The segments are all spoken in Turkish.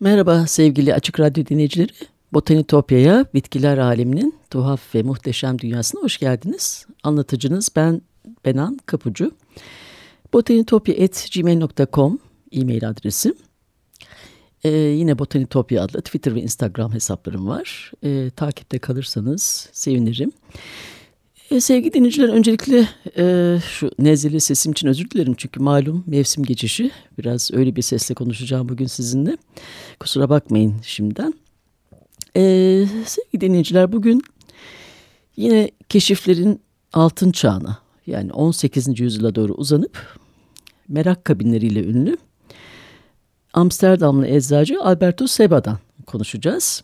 Merhaba sevgili Açık Radyo dinleyicileri. Botanitopya'ya, bitkiler aleminin tuhaf ve muhteşem dünyasına hoş geldiniz. Anlatıcınız ben Benan Kapucu. botanitopya.gmail.com e-mail adresim. Ee, yine Botanitopya adlı Twitter ve Instagram hesaplarım var. Ee, takipte kalırsanız sevinirim. E, sevgili dinleyiciler öncelikle e, şu nezleli sesim için özür dilerim. Çünkü malum mevsim geçişi. Biraz öyle bir sesle konuşacağım bugün sizinle. Kusura bakmayın şimdiden. E, sevgili dinleyiciler bugün yine keşiflerin altın çağına yani 18. yüzyıla doğru uzanıp merak kabinleriyle ünlü Amsterdamlı eczacı Alberto Seba'dan konuşacağız.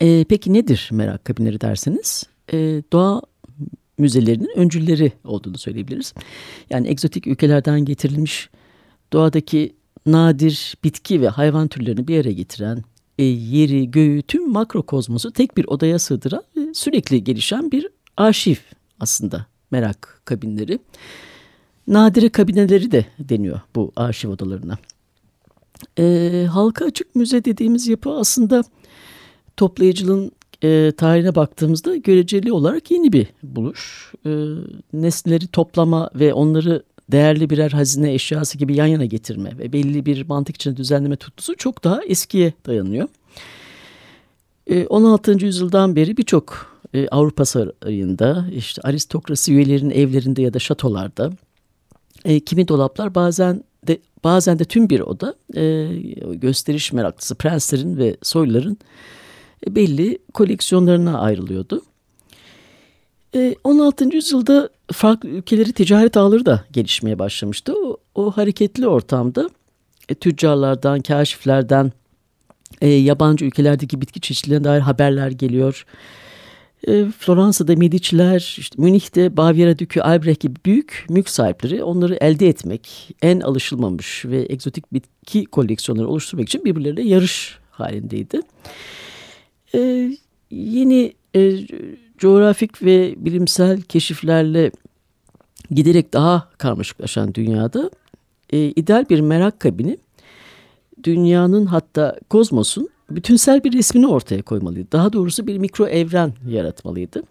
E, peki nedir merak kabinleri derseniz? E, doğa müzelerinin öncülleri olduğunu söyleyebiliriz. Yani egzotik ülkelerden getirilmiş doğadaki nadir bitki ve hayvan türlerini bir araya getiren, e, yeri, göğü, tüm makrokozmosu tek bir odaya sığdıran ve sürekli gelişen bir arşiv aslında merak kabinleri. Nadire kabineleri de deniyor bu arşiv odalarına. E, halka açık müze dediğimiz yapı aslında toplayıcılığın e, tarihine baktığımızda göreceli olarak yeni bir buluş. E, nesneleri toplama ve onları değerli birer hazine eşyası gibi yan yana getirme ve belli bir mantık içinde düzenleme tutkusu çok daha eskiye dayanıyor. E, 16. yüzyıldan beri birçok e, Avrupa sarayında, işte aristokrasi üyelerinin evlerinde ya da şatolarda, e, kimi dolaplar bazen de bazen de tüm bir oda e, gösteriş meraklısı prenslerin ve soyların belli koleksiyonlarına ayrılıyordu. 16. E, yüzyılda farklı ülkeleri ticaret ağları da gelişmeye başlamıştı. O, o hareketli ortamda e, tüccarlardan, kaşiflerden, e, yabancı ülkelerdeki bitki çeşitliliğine dair haberler geliyor. Floransa'da Medici'ler, işte Münih'te Bavyera Dükü Albrecht gibi büyük mülk sahipleri onları elde etmek, en alışılmamış ve egzotik bitki koleksiyonları oluşturmak için birbirleriyle yarış halindeydi. E, yeni e, coğrafik ve bilimsel keşiflerle giderek daha karmaşıklaşan dünyada e, ideal bir merak kabini dünyanın hatta kozmosun bütünsel bir resmini ortaya koymalıydı. Daha doğrusu bir mikro evren yaratmalıydı.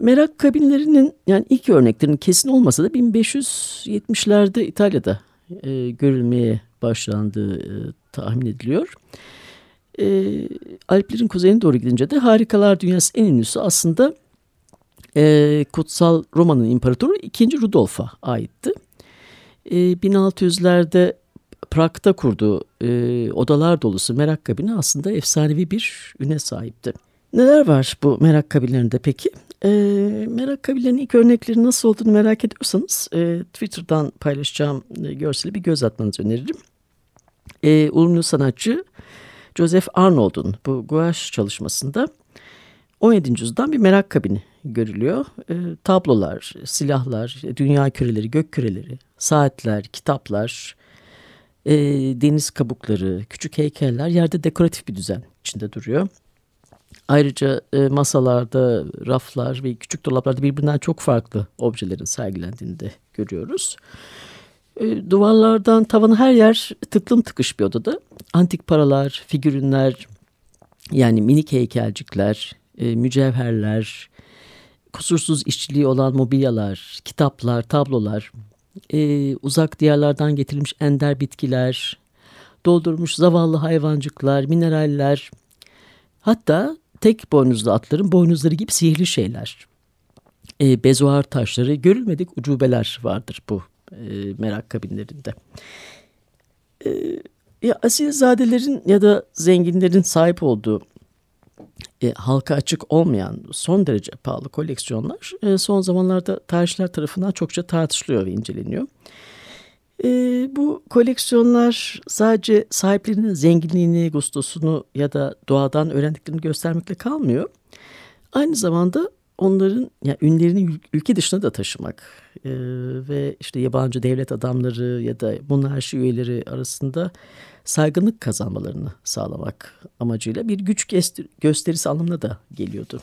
Merak kabinlerinin yani ilk örneklerinin kesin olmasa da 1570'lerde İtalya'da e, görülmeye başlandığı e, tahmin ediliyor Alplerin kuzeyine doğru gidince de harikalar dünyası en ünlüsü aslında e, Kutsal Roma'nın imparatoru 2. Rudolf'a aitti. E, 1600'lerde Prag'da kurduğu e, odalar dolusu merak kabini aslında efsanevi bir üne sahipti. Neler var bu merak kabinlerinde peki? E, merak kabinlerinin ilk örnekleri nasıl olduğunu merak ediyorsanız e, Twitter'dan paylaşacağım e, görseli bir göz atmanızı öneririm. E, ünlü sanatçı Joseph Arnold'un bu gouache çalışmasında 17. yüzyıldan bir merak kabini görülüyor. E, tablolar, silahlar, dünya küreleri, gök küreleri, saatler, kitaplar, e, deniz kabukları, küçük heykeller yerde dekoratif bir düzen içinde duruyor. Ayrıca e, masalarda, raflar ve küçük dolaplarda birbirinden çok farklı objelerin sergilendiğini de görüyoruz. Duvarlardan tavanı her yer tıklım tıkış bir odada. Antik paralar, figürünler, yani minik heykelcikler, e, mücevherler, kusursuz işçiliği olan mobilyalar, kitaplar, tablolar, e, uzak diyarlardan getirilmiş ender bitkiler, doldurmuş zavallı hayvancıklar, mineraller, hatta tek boynuzlu atların boynuzları gibi sihirli şeyler. E, bezuar taşları, görülmedik ucubeler vardır bu e, merak kabinlerinde. E, Ya asilzadelerin ya da zenginlerin sahip olduğu e, halka açık olmayan son derece pahalı koleksiyonlar e, son zamanlarda tarihçiler tarafından çokça tartışılıyor ve inceleniyor. E, bu koleksiyonlar sadece sahiplerinin zenginliğini, gustosunu ya da doğadan öğrendiklerini göstermekle kalmıyor. Aynı zamanda onların yani ünlerini ülke dışına da taşımak e, ve işte yabancı devlet adamları ya da monarşi üyeleri arasında saygınlık kazanmalarını sağlamak amacıyla bir güç gösterisi anlamına da geliyordu.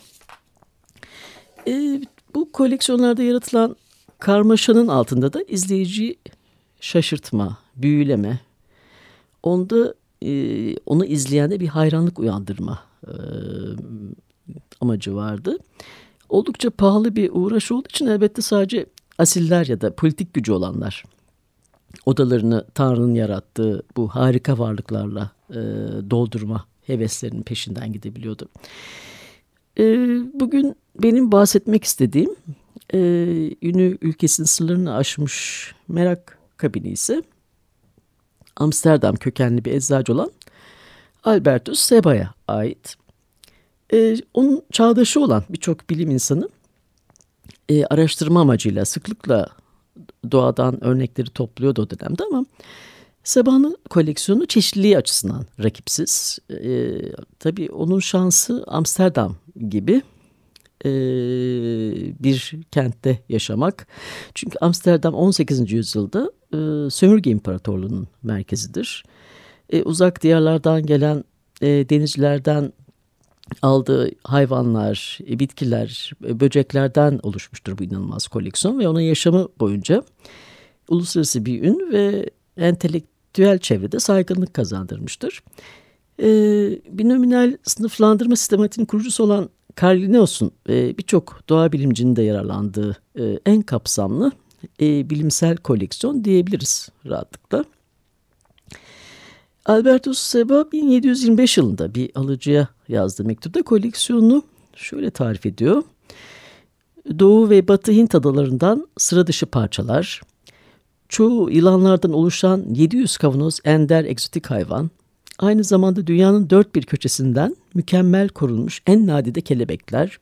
E, bu koleksiyonlarda yaratılan karmaşanın altında da izleyici şaşırtma, büyüleme, onda e, onu izleyende bir hayranlık uyandırma e, amacı vardı. Oldukça pahalı bir uğraş olduğu için elbette sadece asiller ya da politik gücü olanlar odalarını Tanrı'nın yarattığı bu harika varlıklarla e, doldurma heveslerinin peşinden gidebiliyordu. E, bugün benim bahsetmek istediğim e, ünlü ülkesinin sınırlarını aşmış merak kabini ise Amsterdam kökenli bir eczacı olan Albertus Seba'ya ait. E, onun çağdaşı olan birçok bilim insanı e, araştırma amacıyla sıklıkla doğadan örnekleri topluyordu o dönemde ama Seba'nın koleksiyonu çeşitliliği açısından rakipsiz. E, tabii onun şansı Amsterdam gibi e, bir kentte yaşamak. Çünkü Amsterdam 18. yüzyılda e, sömürge imparatorluğunun merkezidir. E, uzak diyarlardan gelen e, denizcilerden aldığı hayvanlar, e, bitkiler, e, böceklerden oluşmuştur bu inanılmaz koleksiyon ve onun yaşamı boyunca uluslararası bir ün ve entelektüel çevrede saygınlık kazandırmıştır. Ee, binominal sınıflandırma sistematiğinin kurucusu olan Carl Linnaeus'un e, birçok doğa bilimcinin de yararlandığı e, en kapsamlı e, bilimsel koleksiyon diyebiliriz rahatlıkla. Albertus Seba 1725 yılında bir alıcıya yazdığı mektupta koleksiyonunu şöyle tarif ediyor. Doğu ve Batı Hint adalarından sıra dışı parçalar, çoğu yılanlardan oluşan 700 kavanoz ender egzotik hayvan, aynı zamanda dünyanın dört bir köşesinden mükemmel korunmuş en nadide kelebekler,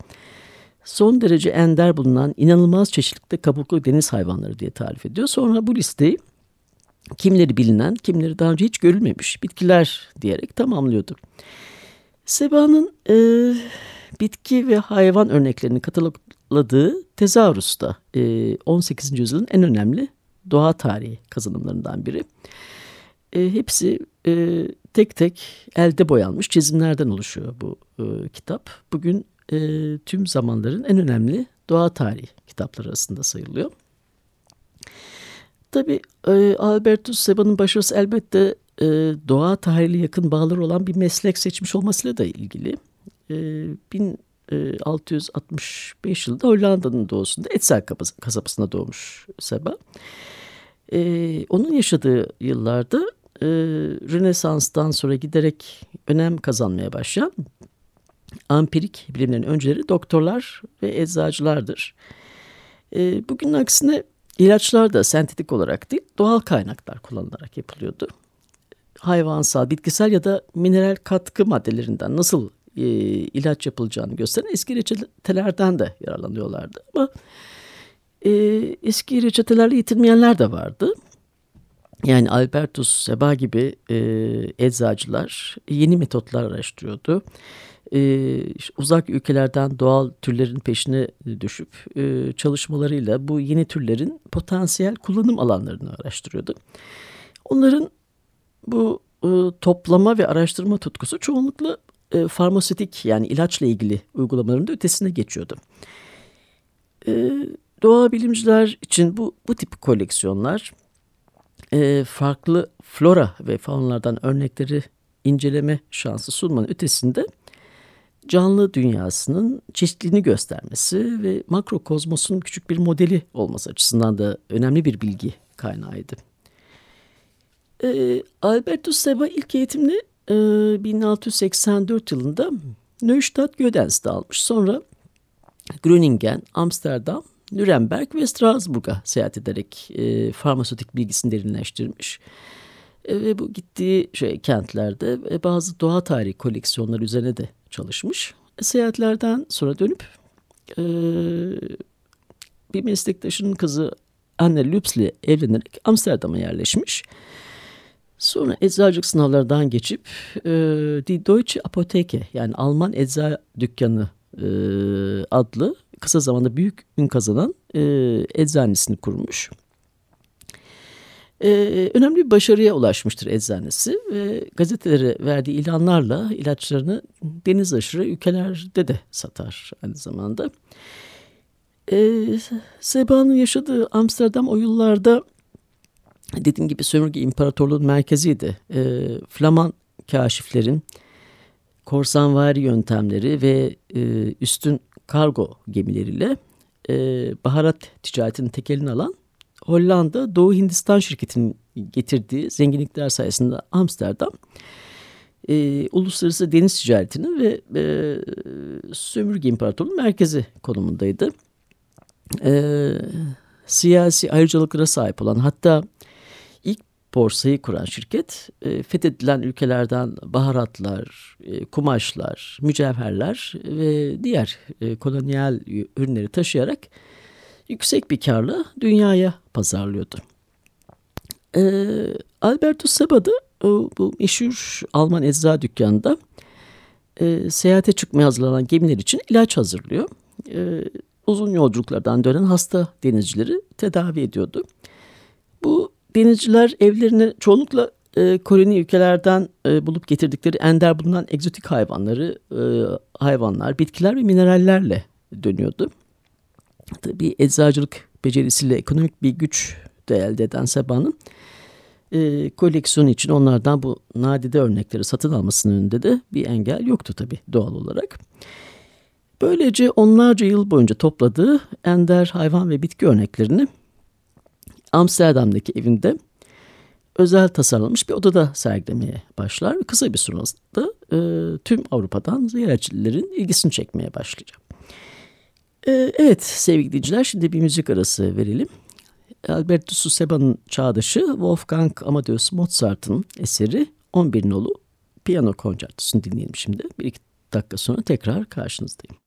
son derece ender bulunan inanılmaz çeşitlikte kabuklu deniz hayvanları diye tarif ediyor. Sonra bu listeyi kimleri bilinen, kimleri daha önce hiç görülmemiş bitkiler diyerek tamamlıyordu. Seba'nın e, bitki ve hayvan örneklerini katalogladığı Tezaurus da e, 18. yüzyılın en önemli doğa tarihi kazanımlarından biri. E, hepsi e, tek tek elde boyanmış çizimlerden oluşuyor bu e, kitap. Bugün e, tüm zamanların en önemli doğa tarihi kitapları arasında sayılıyor. Tabii e, Albertus Seba'nın başarısı elbette e, doğa tarihiyle yakın bağları olan bir meslek seçmiş olmasıyla da ilgili. E, 1665 yılında Hollanda'nın doğusunda Etsel kasabasında doğmuş Seba. E, onun yaşadığı yıllarda e, Rönesans'tan sonra giderek önem kazanmaya başlayan ampirik bilimlerin önceleri doktorlar ve eczacılardır. E, bugünün aksine İlaçlar da sentetik olarak değil doğal kaynaklar kullanılarak yapılıyordu. Hayvansal, bitkisel ya da mineral katkı maddelerinden nasıl e, ilaç yapılacağını gösteren eski reçetelerden de yararlanıyorlardı. Ama e, eski reçetelerle yetinmeyenler de vardı. Yani Albertus Seba gibi e, eczacılar yeni metotlar araştırıyordu e, uzak ülkelerden doğal türlerin peşine düşüp e, çalışmalarıyla bu yeni türlerin potansiyel kullanım alanlarını araştırıyordu. Onların bu e, toplama ve araştırma tutkusu çoğunlukla e, farmasötik yani ilaçla ilgili uygulamaların da ötesine geçiyordu. E, doğa bilimciler için bu, bu tip koleksiyonlar e, farklı flora ve faunalardan örnekleri inceleme şansı sunmanın ötesinde canlı dünyasının çeşitliliğini göstermesi ve makrokozmosun küçük bir modeli olması açısından da önemli bir bilgi kaynağıydı. E, Albertus Seba ilk eğitimini e, 1684 yılında Neustadt Gödens'te almış. Sonra Gröningen, Amsterdam, Nürnberg ve Strasbourg'a seyahat ederek e, farmasötik bilgisini derinleştirmiş. E, ve bu gittiği şey kentlerde e, bazı doğa tarihi koleksiyonları üzerine de çalışmış. E, seyahatlerden sonra dönüp e, bir meslektaşının kızı Anne Lübs ile evlenerek Amsterdam'a yerleşmiş. Sonra eczacılık sınavlardan geçip e, Die Deutsche Apotheke yani Alman ecza dükkanı e, adlı kısa zamanda büyük ün kazanan e, eczanesini kurmuş. E, önemli bir başarıya ulaşmıştır eczanesi ve gazetelere verdiği ilanlarla ilaçlarını deniz aşırı ülkelerde de satar aynı zamanda. E, Seba'nın yaşadığı Amsterdam o yıllarda dediğim gibi sömürge imparatorluğun merkeziydi. E, Flaman kaşiflerin korsanvari yöntemleri ve e, üstün kargo gemileriyle e, baharat ticaretinin tekelini alan Hollanda Doğu Hindistan şirketinin getirdiği zenginlikler sayesinde Amsterdam e, uluslararası deniz ticaretinin ve e, sömürge imparatorluğunun merkezi konumundaydı. E, siyasi ayrıcalıklara sahip olan hatta borsayı kuran şirket e, fethedilen ülkelerden baharatlar, e, kumaşlar, mücevherler ve diğer e, kolonyal ürünleri taşıyarak yüksek bir karla dünyaya pazarlıyordu. E, Alberto Saba'da o, bu meşhur Alman ecza dükkanında e, seyahate çıkmaya hazırlanan gemiler için ilaç hazırlıyor. E, uzun yolculuklardan dönen hasta denizcileri tedavi ediyordu. Bu denizciler evlerini çoğunlukla e, koloni ülkelerden e, bulup getirdikleri ender bulunan egzotik hayvanları, e, hayvanlar, bitkiler ve minerallerle dönüyordu. Tabii eczacılık becerisiyle ekonomik bir güç de elde eden Seba'nın e, koleksiyonu için onlardan bu nadide örnekleri satın almasının önünde de bir engel yoktu tabii doğal olarak. Böylece onlarca yıl boyunca topladığı ender hayvan ve bitki örneklerini Amsterdam'daki evinde özel tasarlanmış bir odada sergilemeye başlar kısa bir sonrasında e, tüm Avrupa'dan ziyaretçilerin ilgisini çekmeye başlayacak. E, evet sevgili dinleyiciler şimdi bir müzik arası verelim. Alberto Seba'nın çağdaşı Wolfgang Amadeus Mozart'ın eseri 11 nolu piyano konçertosunu dinleyelim şimdi. Bir iki dakika sonra tekrar karşınızdayım.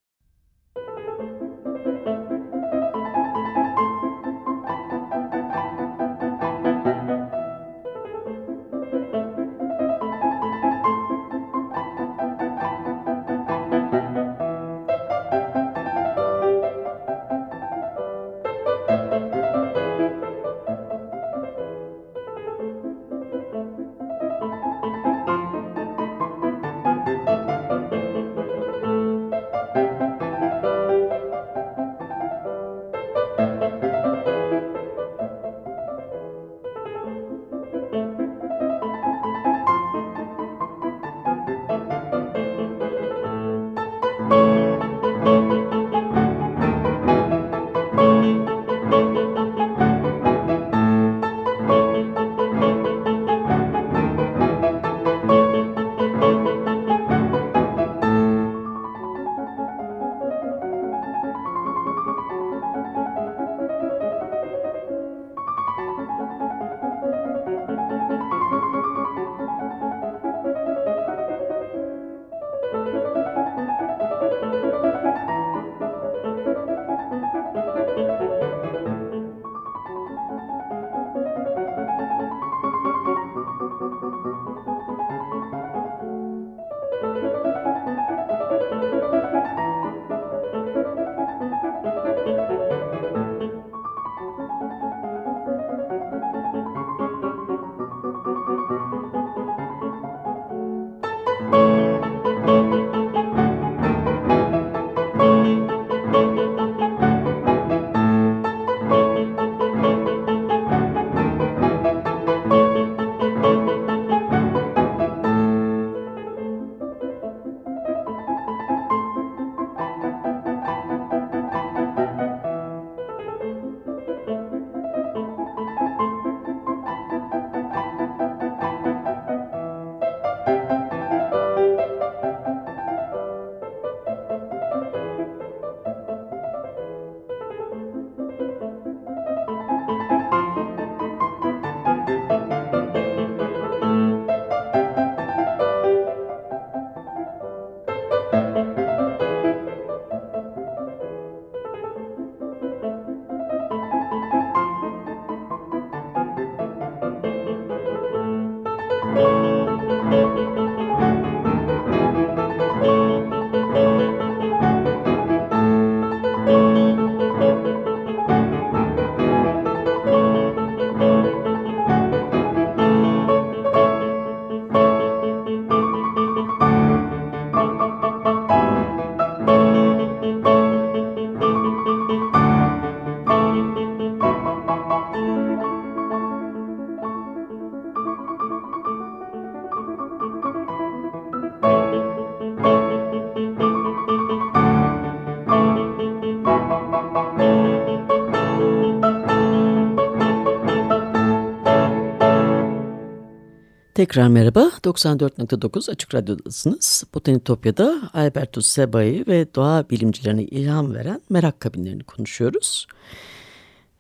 Tekrar merhaba. 94.9 Açık Radyo'dasınız. Botanitopya'da Albertus Seba'yı ve doğa bilimcilerine ilham veren merak kabinlerini konuşuyoruz.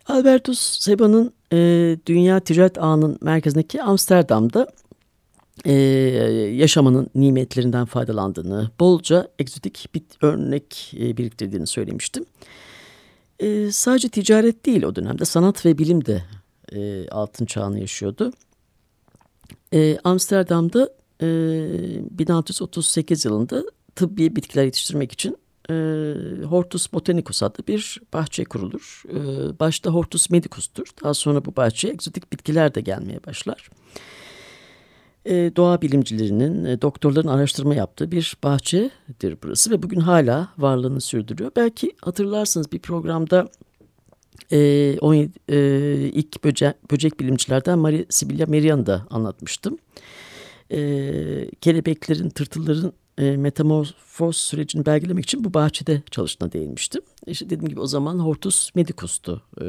Albertus Seba'nın e, dünya ticaret ağının merkezindeki Amsterdam'da e, yaşamanın nimetlerinden faydalandığını, bolca egzotik bit örnek e, biriktirdiğini söylemiştim. E, sadece ticaret değil o dönemde sanat ve bilim de e, altın çağını yaşıyordu. E, Amsterdam'da e, 1638 yılında tıbbi bitkiler yetiştirmek için e, Hortus Botanicus adlı bir bahçe kurulur. E, başta Hortus Medicus'tur. Daha sonra bu bahçeye egzotik bitkiler de gelmeye başlar. E, doğa bilimcilerinin, e, doktorların araştırma yaptığı bir bahçedir burası ve bugün hala varlığını sürdürüyor. Belki hatırlarsınız bir programda e, 17, e, ilk böce, böcek bilimcilerden Maria Sibylla Merian'ı da anlatmıştım. E, kelebeklerin, tırtılların e, metamorfoz sürecini belgelemek için bu bahçede çalıştığına değinmiştim. İşte dediğim gibi o zaman Hortus medicus'tu e,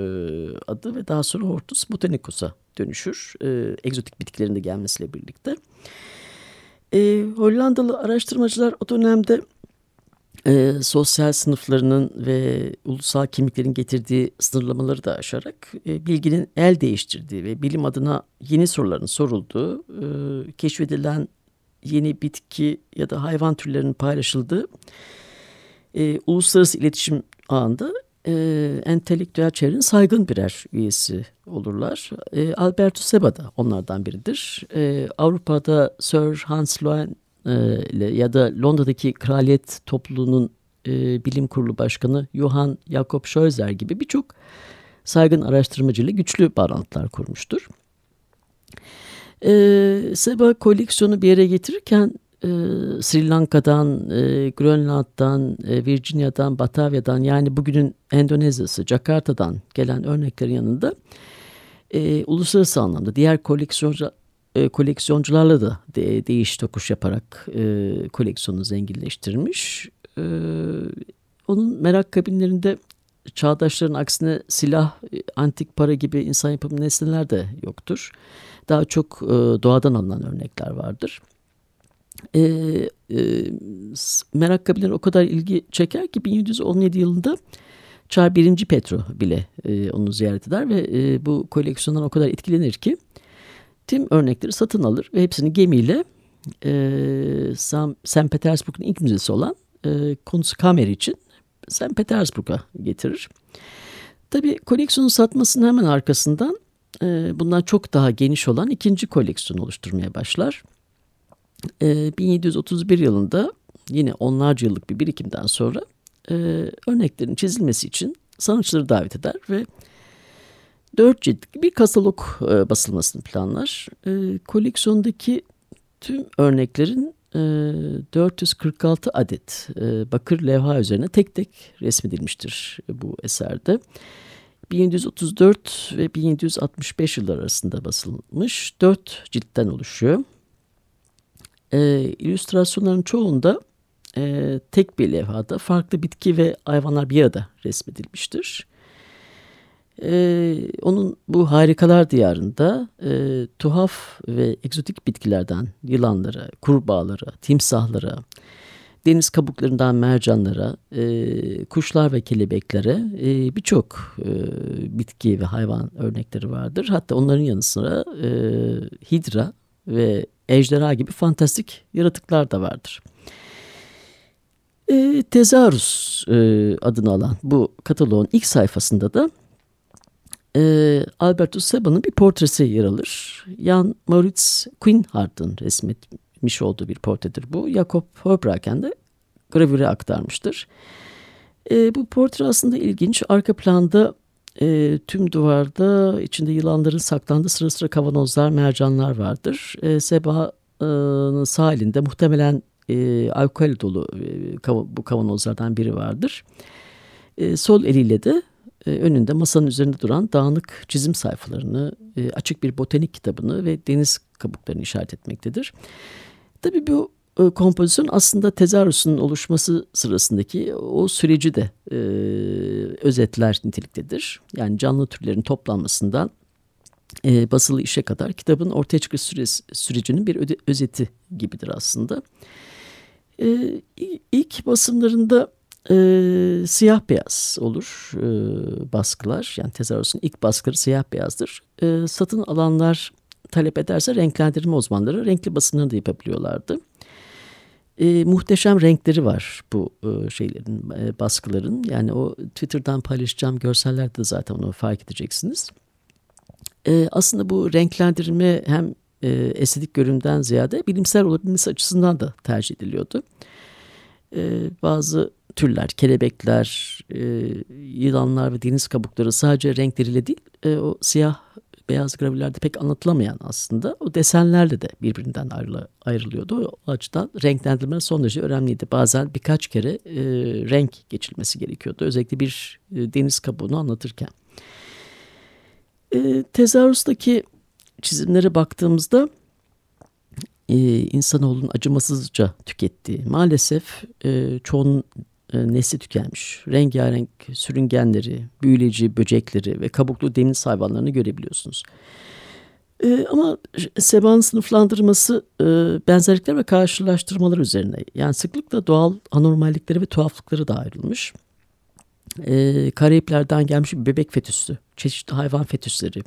adı ve daha sonra Hortus botanicus'a dönüşür. E, egzotik bitkilerin de gelmesiyle birlikte. E, Hollandalı araştırmacılar o dönemde e, sosyal sınıflarının ve ulusal kimliklerin getirdiği sınırlamaları da aşarak e, bilginin el değiştirdiği ve bilim adına yeni soruların sorulduğu, e, keşfedilen yeni bitki ya da hayvan türlerinin paylaşıldığı e, uluslararası iletişim ağında e, entelektüel çevrenin saygın birer üyesi olurlar. E, Alberto Seba da onlardan biridir. E, Avrupa'da Sir Hans e, ya da Londra'daki kraliyet topluluğunun e, bilim kurulu başkanı Johann Jakob Scheuzer gibi birçok saygın araştırmacıyla güçlü bağlantılar kurmuştur. E, Seba koleksiyonu bir yere getirirken e, Sri Lanka'dan, e, Grönland'dan, e, Virginia'dan, Batavya'dan yani bugünün Endonezya'sı, Jakarta'dan gelen örneklerin yanında e, uluslararası anlamda diğer koleksiyoncu, e, koleksiyoncularla da de, değiş tokuş yaparak e, koleksiyonu zenginleştirmiş. E, onun merak kabinlerinde çağdaşların aksine silah, antik para gibi insan yapımı nesneler de yoktur. Daha çok e, doğadan alınan örnekler vardır. E, e, merak kabineleri o kadar ilgi çeker ki 1717 yılında Çar 1. Petro bile e, onu ziyaret eder ve e, bu koleksiyondan o kadar etkilenir ki tüm örnekleri satın alır ve hepsini gemiyle e, St. Petersburg'un ilk müzesi olan e, Kunstkammer için St. Petersburg'a getirir. Tabii koleksiyonu satmasının hemen arkasından e, bundan çok daha geniş olan ikinci koleksiyon oluşturmaya başlar. E, 1731 yılında yine onlarca yıllık bir birikimden sonra e, örneklerin çizilmesi için sanatçıları davet eder ve dört ciltlik bir katalog e, basılmasını planlar. E, koleksiyondaki tüm örneklerin e, 446 adet e, bakır levha üzerine tek tek resmedilmiştir bu eserde. 1734 ve 1765 yıllar arasında basılmış dört ciltten oluşuyor. E, illüstrasyonların çoğunda e, tek bir levhada farklı bitki ve hayvanlar bir arada resmedilmiştir. E, onun bu harikalar diyarında e, tuhaf ve egzotik bitkilerden yılanlara, kurbağalara, timsahlara, deniz kabuklarından mercanlara, e, kuşlar ve kelebeklere e, birçok e, bitki ve hayvan örnekleri vardır. Hatta onların yanı sıra e, hidra ve ejderha gibi fantastik yaratıklar da vardır. E, Tezarus e, adını alan bu kataloğun ilk sayfasında da e, Albertus Seba'nın bir portresi yer alır. Jan Moritz Quinhardt'ın resmetmiş olduğu bir portredir bu. Jakob Heubraken de gravüre aktarmıştır. E, bu portre aslında ilginç. Arka planda e, tüm duvarda içinde yılanların saklandığı sıra sıra kavanozlar, mercanlar vardır. E, Seba'nın sağ elinde muhtemelen e, alkol dolu e, bu kavanozlardan biri vardır. E, sol eliyle de e, önünde masanın üzerinde duran dağınık çizim sayfalarını, e, açık bir botanik kitabını ve deniz kabuklarını işaret etmektedir. Tabii bu e, kompozisyon aslında tezarüsün oluşması sırasındaki o süreci de e, özetler niteliktedir. Yani canlı türlerin toplanmasından basılı işe kadar kitabın ortaya çıkış sürecinin bir özeti gibidir aslında. E, ilk basımlarında e, siyah beyaz olur e, baskılar. Yani tezahürüsün ilk baskıları siyah beyazdır. E, satın alanlar talep ederse renklendirme uzmanları renkli basımlarını da yapabiliyorlardı. E, muhteşem renkleri var bu e, şeylerin, e, baskıların. Yani o Twitter'dan paylaşacağım görsellerde de zaten onu fark edeceksiniz. E, aslında bu renklendirme hem e, estetik göründen ziyade bilimsel olabilmesi açısından da tercih ediliyordu. E, bazı türler, kelebekler, e, yılanlar ve deniz kabukları sadece renkleriyle değil, e, o siyah beyaz gravürlerde pek anlatılamayan aslında o desenlerle de birbirinden ayrı, ayrılıyordu. O açıdan renklendirme son derece önemliydi. Bazen birkaç kere e, renk geçilmesi gerekiyordu. Özellikle bir e, deniz kabuğunu anlatırken. E, tezahürüsteki çizimlere baktığımızda e, insanoğlunun acımasızca tükettiği maalesef e, çoğunun e, nesli tükenmiş. Rengarenk sürüngenleri, büyüleci böcekleri ve kabuklu deniz hayvanlarını görebiliyorsunuz. E, ama Seba'nın sınıflandırması e, benzerlikler ve karşılaştırmalar üzerine. Yani sıklıkla doğal anormallikleri ve tuhaflıkları da ayrılmış. E, Karayipler'den gelmiş bir bebek fetüsü, çeşitli hayvan fetüsleri,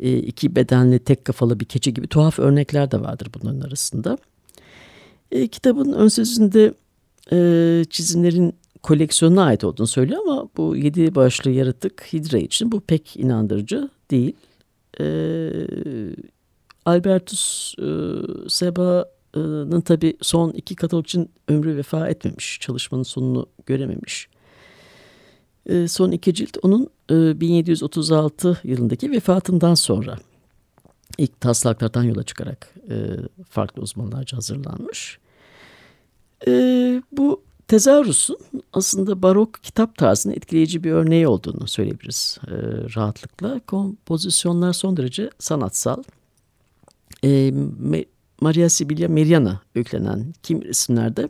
e, iki bedenli tek kafalı bir keçi gibi tuhaf örnekler de vardır bunların arasında. E, kitabın ön sözünde e, çizimlerin koleksiyonuna ait olduğunu söylüyor ama bu yedi başlı yaratık Hidra için bu pek inandırıcı değil. E, Albertus e, Seba'nın tabi son iki katalog için ömrü vefa etmemiş. Çalışmanın sonunu görememiş. E, son iki cilt onun e, 1736 yılındaki vefatından sonra ilk taslaklardan yola çıkarak e, farklı uzmanlarca hazırlanmış. E, bu tezahürüsün aslında barok kitap tarzının etkileyici bir örneği olduğunu söyleyebiliriz e, rahatlıkla. Kompozisyonlar son derece sanatsal. E, Maria Sibilia Meriana yüklenen kim isimlerde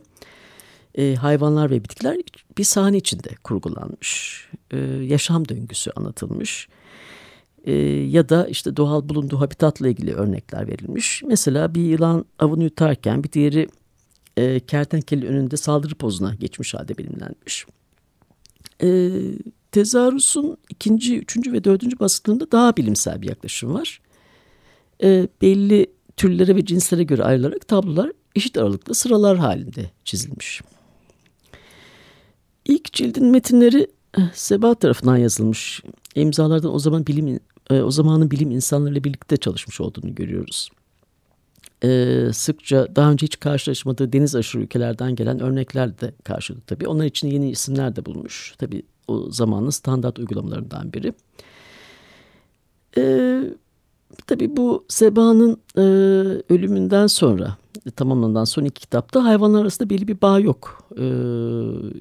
e, hayvanlar ve bitkiler bir sahne içinde kurgulanmış. E, yaşam döngüsü anlatılmış. E, ya da işte doğal bulunduğu habitatla ilgili örnekler verilmiş. Mesela bir yılan avını yutarken bir diğeri e, kertenkele önünde saldırı pozuna geçmiş halde bilimlenmiş. E, tezarüsün ikinci, üçüncü ve dördüncü baskılarında daha bilimsel bir yaklaşım var. E, belli türlere ve cinslere göre ayrılarak tablolar eşit aralıklı sıralar halinde çizilmiş. İlk cildin metinleri eh, Sebat tarafından yazılmış. İmzalardan o zaman bilim e, o zamanın bilim insanlarıyla birlikte çalışmış olduğunu görüyoruz e, sıkça daha önce hiç karşılaşmadığı deniz aşırı ülkelerden gelen örnekler de karşıladı tabii. Onlar için yeni isimler de bulmuş. Tabii o zamanın standart uygulamalarından biri. E, tabii bu Seba'nın e, ölümünden sonra tamamlanan son iki kitapta hayvanlar arasında belli bir bağ yok. E,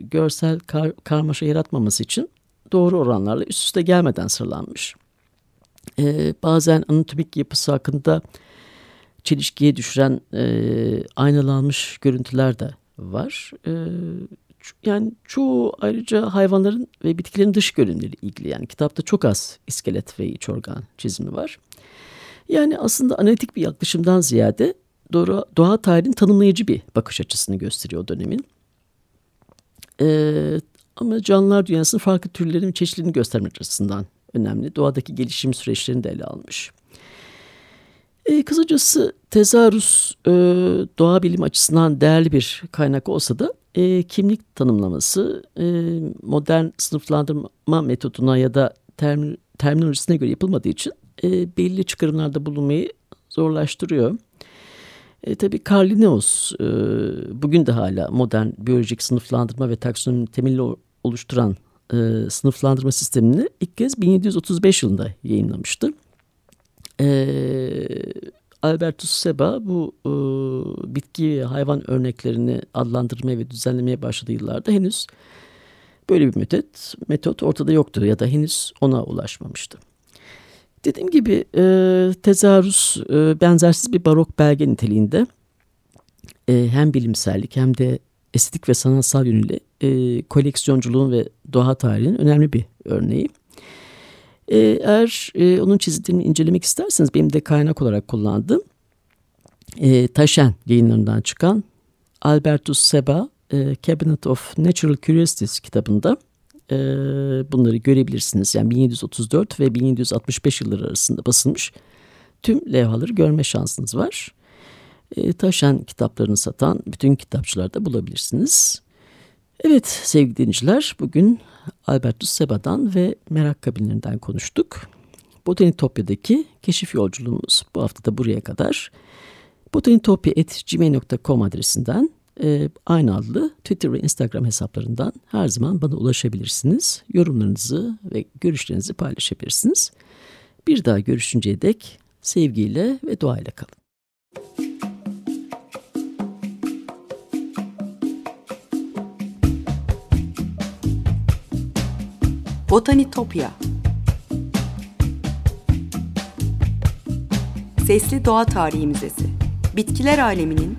görsel kar, karmaşa yaratmaması için doğru oranlarla üst üste gelmeden sıralanmış. E, bazen anatomik yapısı hakkında çelişkiye düşüren e, aynalanmış görüntüler de var. E, yani çoğu ayrıca hayvanların ve bitkilerin dış görünümleri ilgili. Yani kitapta çok az iskelet ve iç organ çizimi var. Yani aslında analitik bir yaklaşımdan ziyade doğa, doğa tarihinin tanımlayıcı bir bakış açısını gösteriyor o dönemin. Ee, ama canlılar dünyasının farklı türlerin çeşitliliğini göstermek açısından önemli. Doğadaki gelişim süreçlerini de ele almış. E, kısacası tezarüs e, doğa bilim açısından değerli bir kaynak olsa da e, kimlik tanımlaması e, modern sınıflandırma metoduna ya da term, terminolojisine göre yapılmadığı için e, belli çıkarımlarda bulunmayı zorlaştırıyor. E, tabii Carl Linnaeus e, bugün de hala modern biyolojik sınıflandırma ve taksonomi temelini oluşturan e, sınıflandırma sistemini ilk kez 1735 yılında yayınlamıştı. E, Albertus Seba bu e, bitki ve hayvan örneklerini adlandırmaya ve düzenlemeye başladığı yıllarda henüz böyle bir metot, metot ortada yoktu ya da henüz ona ulaşmamıştı. Dediğim gibi e, tezarüs e, benzersiz bir barok belge niteliğinde e, hem bilimsellik hem de estetik ve sanatsal yönüyle e, koleksiyonculuğun ve doğa tarihinin önemli bir örneği. E, eğer e, onun çizgilerini incelemek isterseniz benim de kaynak olarak kullandığım e, Taşen yayınlarından çıkan Albertus Seba e, Cabinet of Natural Curiosities kitabında e, bunları görebilirsiniz. Yani 1734 ve 1765 yılları arasında basılmış tüm levhaları görme şansınız var. E, Taşen kitaplarını satan bütün kitapçılarda bulabilirsiniz. Evet sevgili dinleyiciler bugün Albertus Seba'dan ve merak kabinlerinden konuştuk. Botanitopya'daki keşif yolculuğumuz bu hafta da buraya kadar. botanitopya.gmail.com adresinden e, aynı adlı Twitter ve Instagram hesaplarından her zaman bana ulaşabilirsiniz. Yorumlarınızı ve görüşlerinizi paylaşabilirsiniz. Bir daha görüşünceye dek sevgiyle ve duayla kalın. Botanitopya Sesli Doğa Tarihi Müzesi Bitkiler aleminin